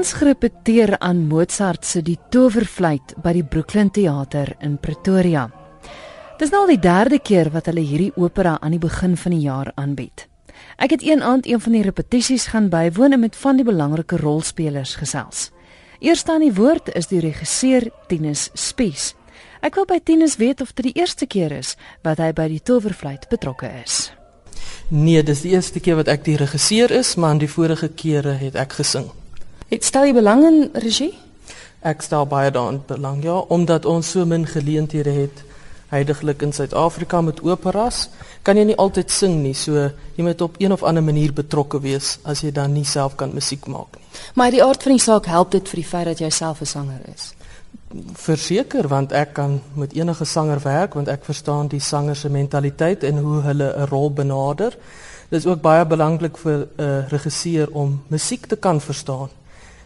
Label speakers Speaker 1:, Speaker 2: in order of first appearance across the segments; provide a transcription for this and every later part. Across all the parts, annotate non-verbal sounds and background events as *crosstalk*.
Speaker 1: tans gerepeteer aan Mozart se Die Towerfluit by die Brooklyn Theater in Pretoria. Dis nou al die derde keer wat hulle hierdie opera aan die begin van die jaar aanbied. Ek het een aand een van die repetisies gaan bywoon met van die belangrike rolspelers gesels. Eerste aan die woord is die regisseur Tinus Spies. Ek wil by Tinus weet of dit die eerste keer is wat hy by die Towerfluit betrokke is.
Speaker 2: Nee, dis die eerste keer wat ek die regisseur is, maar aan die vorige kere het ek gesing.
Speaker 1: Het stel jy belang in regie?
Speaker 2: Ek stel baie daarin belang, ja, omdat ons so min geleenthede het heidaglik in Suid-Afrika met operas, kan jy nie altyd sing nie, so jy moet op een of ander manier betrokke wees as jy dan nie self kan musiek maak nie.
Speaker 1: Maar die aard van die saak help dit vir die feit dat jy self 'n sanger is.
Speaker 2: Verseker, want ek kan met enige sanger werk want ek verstaan die sanger se mentaliteit en hoe hulle 'n rol benader. Dit is ook baie belangrik vir 'n uh, regisseur om musiek te kan verstaan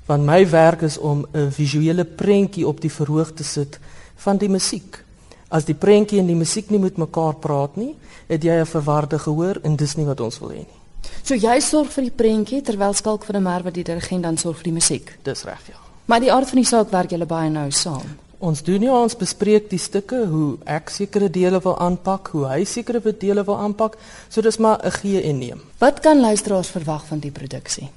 Speaker 2: want my werk is om 'n visuele prentjie op die verhoog te sit van die musiek. As die prentjie en die musiek nie met mekaar praat nie, het jy 'n verwarde gehoor en dis nie wat ons wil hê nie.
Speaker 1: So jy sorg vir die prentjie terwyl Skalk van der Merwe die dirigent dan sorg vir die musiek.
Speaker 2: Dis reg, ja.
Speaker 1: Maar die aard van die saak werk julle baie nou saam.
Speaker 2: Ons doen nie ons bespreek die stukke hoe ek sekere dele wil aanpak, hoe hy sekere dele wil aanpak, so dis maar 'n gee en neem.
Speaker 1: Wat kan luisteraars verwag van die produksie?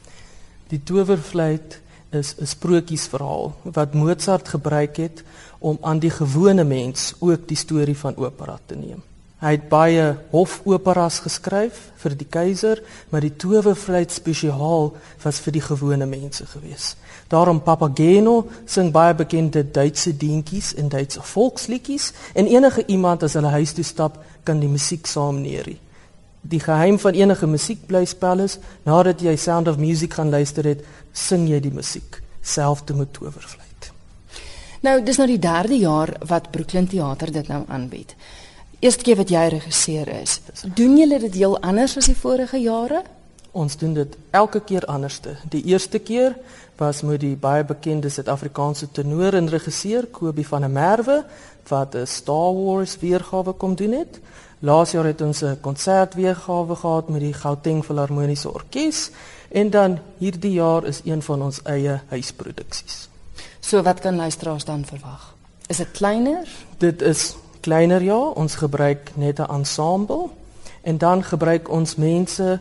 Speaker 2: Die towerfluit is 'n sprokiesverhaal wat Mozart gebruik het om aan die gewone mens ook die storie van opera te neem. Hy het baie hofoperas geskryf vir die keiser, maar die towerfluit spesiaal was vir die gewone mense gewees. Daarom Papageno sing baie bekende Duitse deentjies en Duitse volksliedjies en enige iemand as hulle huis toe stap, kan die musiek saam neerie. Die geheim van enige musiekblyspel is nadat jy Sound of Music gaan luister het, sing jy die musiek self te moet towerfluit.
Speaker 1: Nou, dis nou die derde jaar wat Brooklyn Theater dit nou aanbied. Eerste keer wat jy regisseur is. Doen julle dit heel anders as die vorige jare?
Speaker 2: Ons doen dit elke keer anderste. Die eerste keer was met die baie bekende Suid-Afrikaanse tenor en regisseur Kobie van der Merwe wat 'n Star Wars weergawe kom doen het. Laas jaar het ons 'n konsert weergawe gehad met die Gauteng Filharmoniese Orkees En dan hierdie jaar is een van ons eie huisproduksies.
Speaker 1: So wat kan luisteraars dan verwag? Is dit kleiner?
Speaker 2: Dit is kleiner ja, ons gebruik net 'n ensemble en dan gebruik ons mense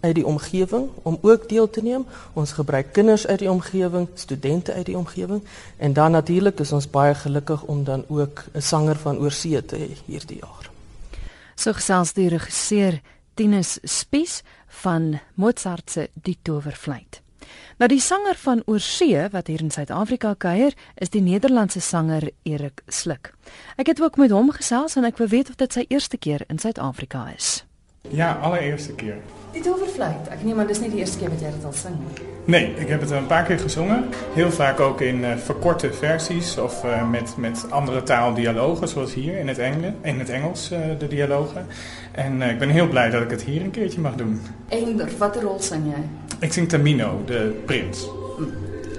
Speaker 2: uit die omgewing om ook deel te neem. Ons gebruik kinders uit die omgewing, studente uit die omgewing en dan natuurlik is ons baie gelukkig om dan ook 'n sanger van oorsee te hê hierdie jaar.
Speaker 1: So gesels die regisseur Tinus Spies van Mozart se Die Towerfluit. Nou die sanger van Oorsee wat hier in Suid-Afrika kuier, is die Nederlandse sanger Erik Sluk. Ek het ook met hom gesels en ek wou weet of dit sy eerste keer in Suid-Afrika is.
Speaker 3: Ja, allereerste keer.
Speaker 1: Die Toverfluit. Ek neem aan dis nie die eerste keer wat jy dit al nie.
Speaker 3: Nee, ik heb het een paar keer gezongen. Heel vaak ook in uh, verkorte versies of uh, met, met andere taaldialogen, zoals hier in het, Engel, in het Engels, uh, de dialogen. En ik ben heel blij dat ik het hier een keertje mag doen.
Speaker 1: En wat rol zing jij?
Speaker 3: Ik zing Tamino, de prins.
Speaker 1: Hm.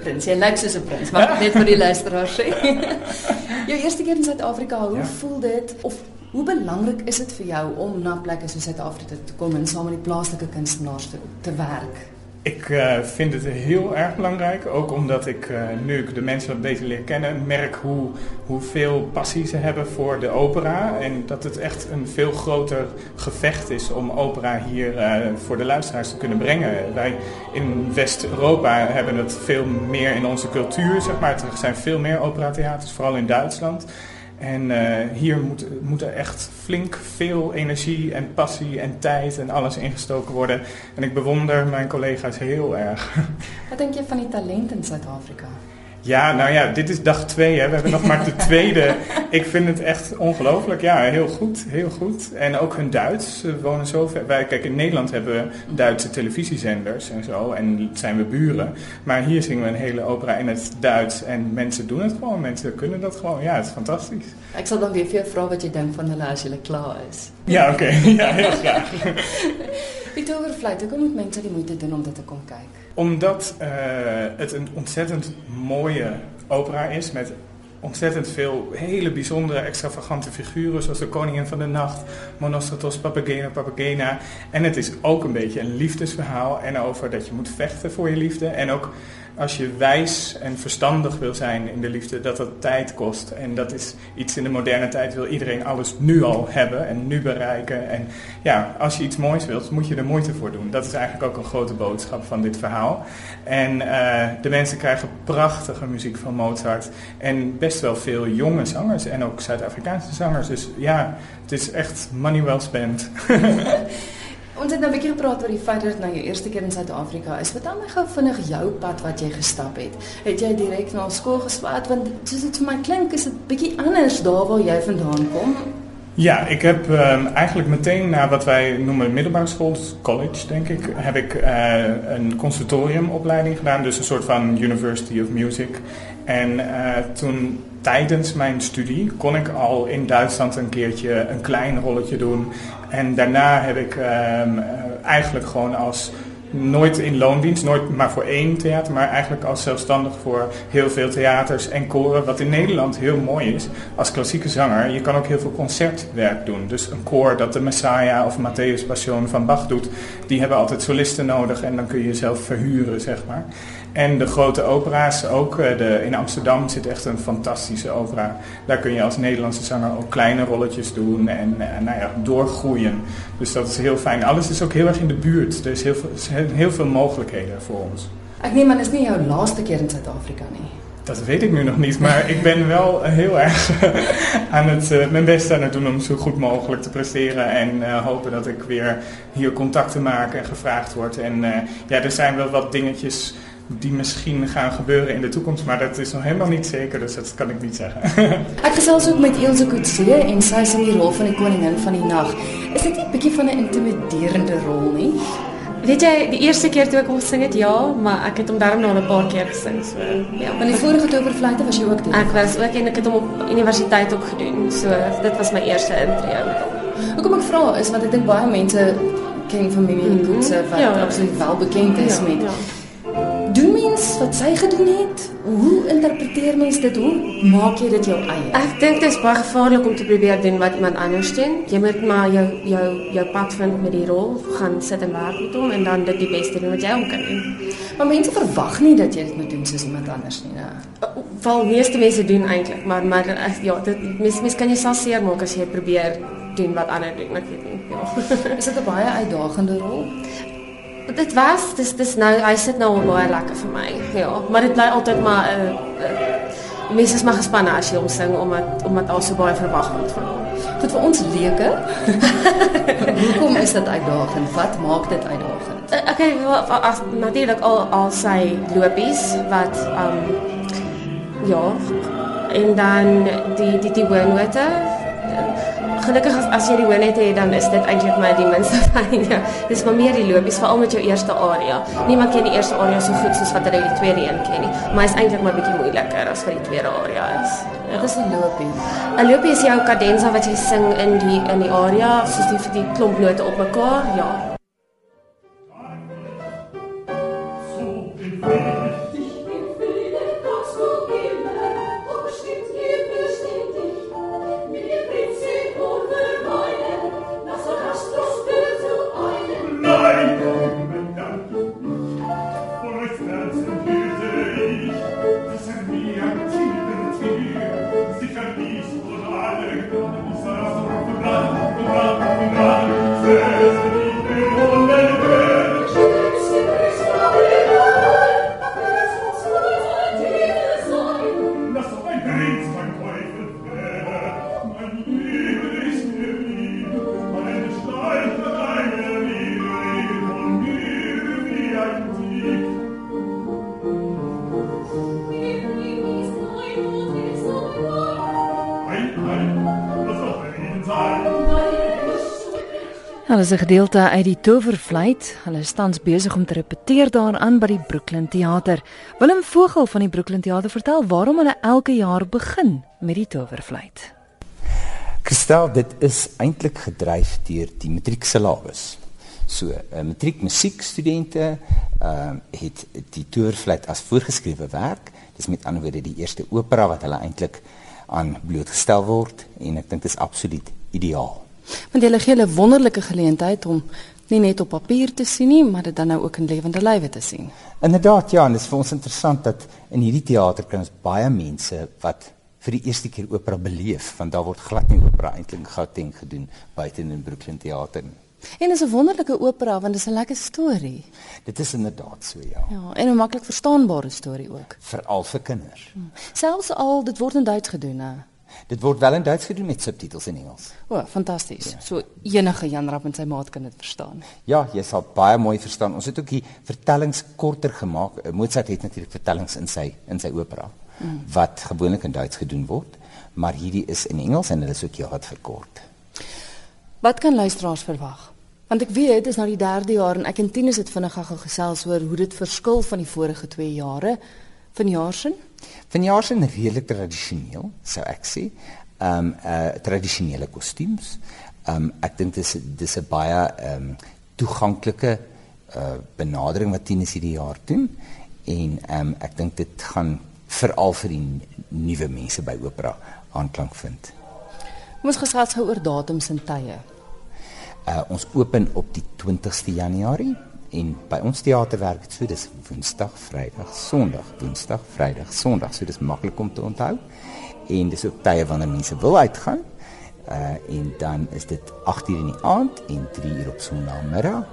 Speaker 1: Prins, jy lyk soos 'n prins, maar net vir die *laughs* luisteraars. *laughs* Jou eerste keer in Suid-Afrika, hoe ja. voel dit of Hoe belangrik is dit vir jou om na plekke soos Suid-Afrika te kom en saam met die plaaslike kunstenaars te, te werk?
Speaker 3: Ik uh, vind het heel erg belangrijk, ook omdat ik uh, nu ik de mensen wat beter leer kennen, merk hoe, hoeveel passie ze hebben voor de opera. En dat het echt een veel groter gevecht is om opera hier uh, voor de luisteraars te kunnen brengen. Wij in West-Europa hebben het veel meer in onze cultuur, zeg maar. Er zijn veel meer operatheaters, vooral in Duitsland. En uh, hier moet, moet er echt flink veel energie en passie en tijd en alles ingestoken worden. En ik bewonder mijn collega's heel erg. *laughs*
Speaker 4: Wat denk je van die talent in Zuid-Afrika?
Speaker 3: Ja, nou ja, dit is dag twee. Hè. We hebben nog maar de *laughs* tweede. Ik vind het echt ongelooflijk. Ja, heel goed, heel goed. En ook hun Duits. Ze wonen zo ver. Wij, kijk, in Nederland hebben we Duitse televisiezenders en zo. En zijn we buren. Maar hier zingen we een hele opera in het Duits. En mensen doen het gewoon. Mensen kunnen dat gewoon. Ja, het is fantastisch.
Speaker 4: Ik zal dan weer veel vragen wat je denkt van de je klaar is.
Speaker 3: Ja, oké. *laughs* Ja, heel graag. *laughs*
Speaker 4: Victor Overvluit, hoe moet mensen die moeite doen om dit te komen kijken?
Speaker 3: Omdat uh, het een ontzettend mooie opera is met ontzettend veel hele bijzondere, extravagante figuren, zoals de Koningin van de Nacht, Monostratos, Papagena, Papagena. En het is ook een beetje een liefdesverhaal en over dat je moet vechten voor je liefde. En ook als je wijs en verstandig wil zijn in de liefde, dat dat tijd kost. En dat is iets in de moderne tijd, wil iedereen alles nu al hebben en nu bereiken. En ja, als je iets moois wilt, moet je er moeite voor doen. Dat is eigenlijk ook een grote boodschap van dit verhaal. En uh, de mensen krijgen prachtige muziek van Mozart. En best wel veel jonge zangers en ook Zuid-Afrikaanse zangers. Dus ja, het is echt money well spent. *laughs* *laughs*
Speaker 4: Ons het nou 'n bietjie gepraat oor die feit dat nou eerste keer in Suid-Afrika is. Dan my gou vinnig jou pad wat jy gestap het. Het jy direk na skool geswaat want soos dit vir my klink is dit bietjie anders daar waar jy vandaan kom?
Speaker 3: Ja, ik heb um, eigenlijk meteen na wat wij noemen middelbare school, dus college denk ik, heb ik uh, een conservatoriumopleiding gedaan, dus een soort van University of Music. En uh, toen tijdens mijn studie kon ik al in Duitsland een keertje een klein rolletje doen. En daarna heb ik um, eigenlijk gewoon als nooit in loondienst, nooit maar voor één theater, maar eigenlijk als zelfstandig voor heel veel theaters en koren. Wat in Nederland heel mooi is, als klassieke zanger, je kan ook heel veel concertwerk doen. Dus een koor dat de Messiah of Matthäus Passion van Bach doet, die hebben altijd solisten nodig en dan kun je jezelf verhuren, zeg maar. En de grote opera's, ook eh, de, in Amsterdam zit echt een fantastische opera. Daar kun je als Nederlandse zanger ook kleine rolletjes doen en, eh, nou ja, doorgroeien. Dus dat is heel fijn. Alles is ook heel erg in de buurt. Er is heel veel, heel veel mogelijkheden voor ons.
Speaker 4: Ik neem aan, is niet jouw laatste keer in Zuid-Afrika, nee?
Speaker 3: Dat weet ik nu nog niet, maar ik ben wel heel erg *laughs* aan het, uh, mijn best aan het doen om zo goed mogelijk te presteren. En uh, hopen dat ik weer hier contacten maak en gevraagd word. En uh, ja, er zijn wel wat dingetjes die misschien gaan gebeuren in de toekomst, maar dat is nog helemaal niet zeker, dus dat kan ik niet zeggen. *laughs*
Speaker 4: Ek gesels ook met Ilse Kutse en sy sing die rol van die koningin van die nag. Is dit nie 'n bietjie van 'n intimiderende rol nie?
Speaker 5: Weet jy, die eerste keer toe ek hom gesing het, ja, maar ek het hom daarom nog 'n paar keer gesing. So,
Speaker 4: ja, want die vorige toverfluite was jy ook doen.
Speaker 5: Ek was ook en ek het hom op universiteit ook gedoen. So, dit was my eerste intree met hom.
Speaker 4: Hoekom ek vra is want ek dink baie mense ken familie mm -hmm. Kutse wat ja, absoluut wel bekend is ja, met ja mens wat sy gedoen het? Hoe interpreteer mens dit? Hoe maak jy dit jou eie?
Speaker 5: Ek dink dit is baie gevaarlik om te probeer doen wat iemand anders doen. Jy moet maar jou jou jou pad vind met die rol, gaan sit en werk met hom en dan dit die beste doen wat jy hom kan doen.
Speaker 4: Maar mense verwag nie dat jy dit moet doen soos iemand anders nie, né?
Speaker 5: Val meeste mense doen eintlik, maar maar ja, dit mens mens kan jouself seer maak as jy probeer doen wat ander doen, ek weet nie. Ja.
Speaker 4: is dit 'n baie uitdagende rol?
Speaker 5: Dit was dis dis nou hy sit nou al baie lekker vir my. Ja, maar dit bly altyd maar 'n uh, uh, mense is maar gespanne as jy hom sing omdat omdat al so baie verwag word van hom.
Speaker 4: Goed vir ons leuke. *laughs* Hoekom is dit uitdagend? Wat maak dit uitdagend?
Speaker 5: Uh, okay, as natuurlik al al sy lopies wat um ja, en dan die die die woorde gelukkig as, as jy die hoon het, dan is dit eintlik maar die minste *laughs* fyn. Ja. Dis maar meer die lopies, veral met jou eerste aria. Niemand ken die eerste aria so goed soos wat hulle die tweede een ken nie, maar is eintlik maar bietjie moeiliker as vir die tweede aria is.
Speaker 4: Ja. Wat is 'n lopie?
Speaker 5: 'n Lopie is jou kadensa wat jy sing in die in die aria, soos die die klomp note op mekaar. Ja. Hallelujah.
Speaker 1: Hulle is 'n gedeelte uit die Towervliet. Hulle is tans besig om te repeteer daaraan by die Brooklyn Theater. Willem Vogel van die Brooklyn Theater vertel waarom hulle elke jaar begin met die Towervliet.
Speaker 6: Kristel, dit is eintlik gedryf deur die matrieksyllabus. So, 'n uh, matriek musiekstudente ehm uh, het die Towervliet as voorgeskrewe werk. Dis met ander woorde die eerste opera wat hulle eintlik aan blootgestel word en ek dink dit is absoluut ideaal.
Speaker 4: Want hulle gee 'n wonderlike geleentheid om nie net op papier te sien nie, maar dit dan nou ook in lewende lywe te sien.
Speaker 6: Inderdaad, ja, en dit is vir ons interessant dat in hierdie teater kan ons baie mense wat vir die eerste keer opera beleef, want daar word glad nie opera eintlik in Gauteng gedoen buite in Brooklyn Theater nie.
Speaker 4: En dit is 'n wonderlike opera want dit is 'n lekker storie.
Speaker 6: Dit is inderdaad so, ja.
Speaker 4: Ja, en 'n maklik verstaanbare storie ook.
Speaker 6: Veral vir kinders. Hmm.
Speaker 4: Selfs al dit word in Duits gedoen, hè.
Speaker 6: Dit word wel in Duits gedoen met subtitels in Engels.
Speaker 4: O, oh, fantasties. Ja. So enige Jan Rapp en sy maat kan dit verstaan.
Speaker 6: Ja, jy sal baie mooi verstaan. Ons het ook die vertellings korter gemaak. Eh, Mozart het natuurlik vertellings in sy in sy opera mm. wat gewoonlik in Duits gedoen word, maar hierdie is in Engels en hulle is ook heelwat verkort.
Speaker 4: Wat kan luisteraars verwag? Want ek weet dit is nou die 3de jaar en ek en Tinus het vinnig gou gesels oor hoe dit verskil van die vorige 2 jare van jaarsin.
Speaker 6: Van jaarsin redelik tradisioneel, sou ek sê. Ehm um, uh tradisionele kostuums. Ehm um, ek dink dis dis 'n baie ehm um, toeganklike uh benadering wat Tinus hierdie jaar doen en ehm um, ek dink dit gaan veral vir die nuwe mense by opera aanklank vind.
Speaker 4: Ons gesels gou oor datums en tye.
Speaker 6: Uh, ons open op die 20ste Januarie en by ons teater werk dit so dis Woensdag, Vrydag, Sondag, Woensdag, Vrydag, Sondag. So dis maklik om te onthou. En dis ook tye wanneer mense wil uitgaan. Uh en dan is dit 8:00 in die aand en 3:00 op Sondagmiddag.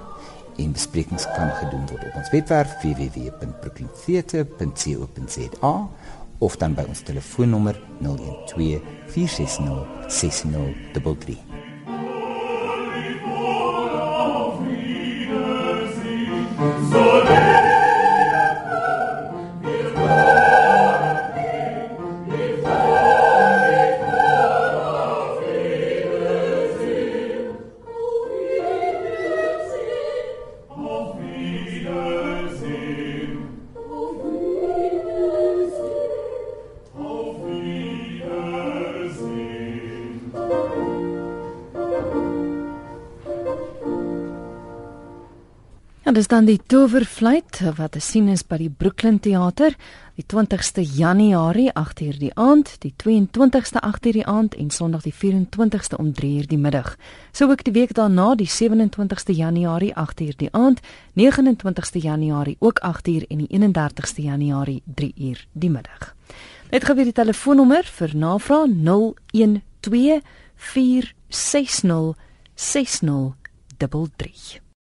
Speaker 6: En besprekings kan gedoen word op ons webwerf www.brooklyntheater.co.za of dan by ons telefoonnommer 012 460 6033.
Speaker 1: So Ja, dis dan die Towervliet wat te sien is by die Brooklyn Theater die 20ste Januarie 8uur die aand, die 22ste 8uur die aand en Sondag die 24ste om 3uur die middag. Sou ook die week daarna die 27ste Januarie 8uur die aand, 29ste Januarie ook 8uur en die 31ste Januarie 3uur die middag. Net gou weer die telefoonnommer vir navraag 012 460 6033.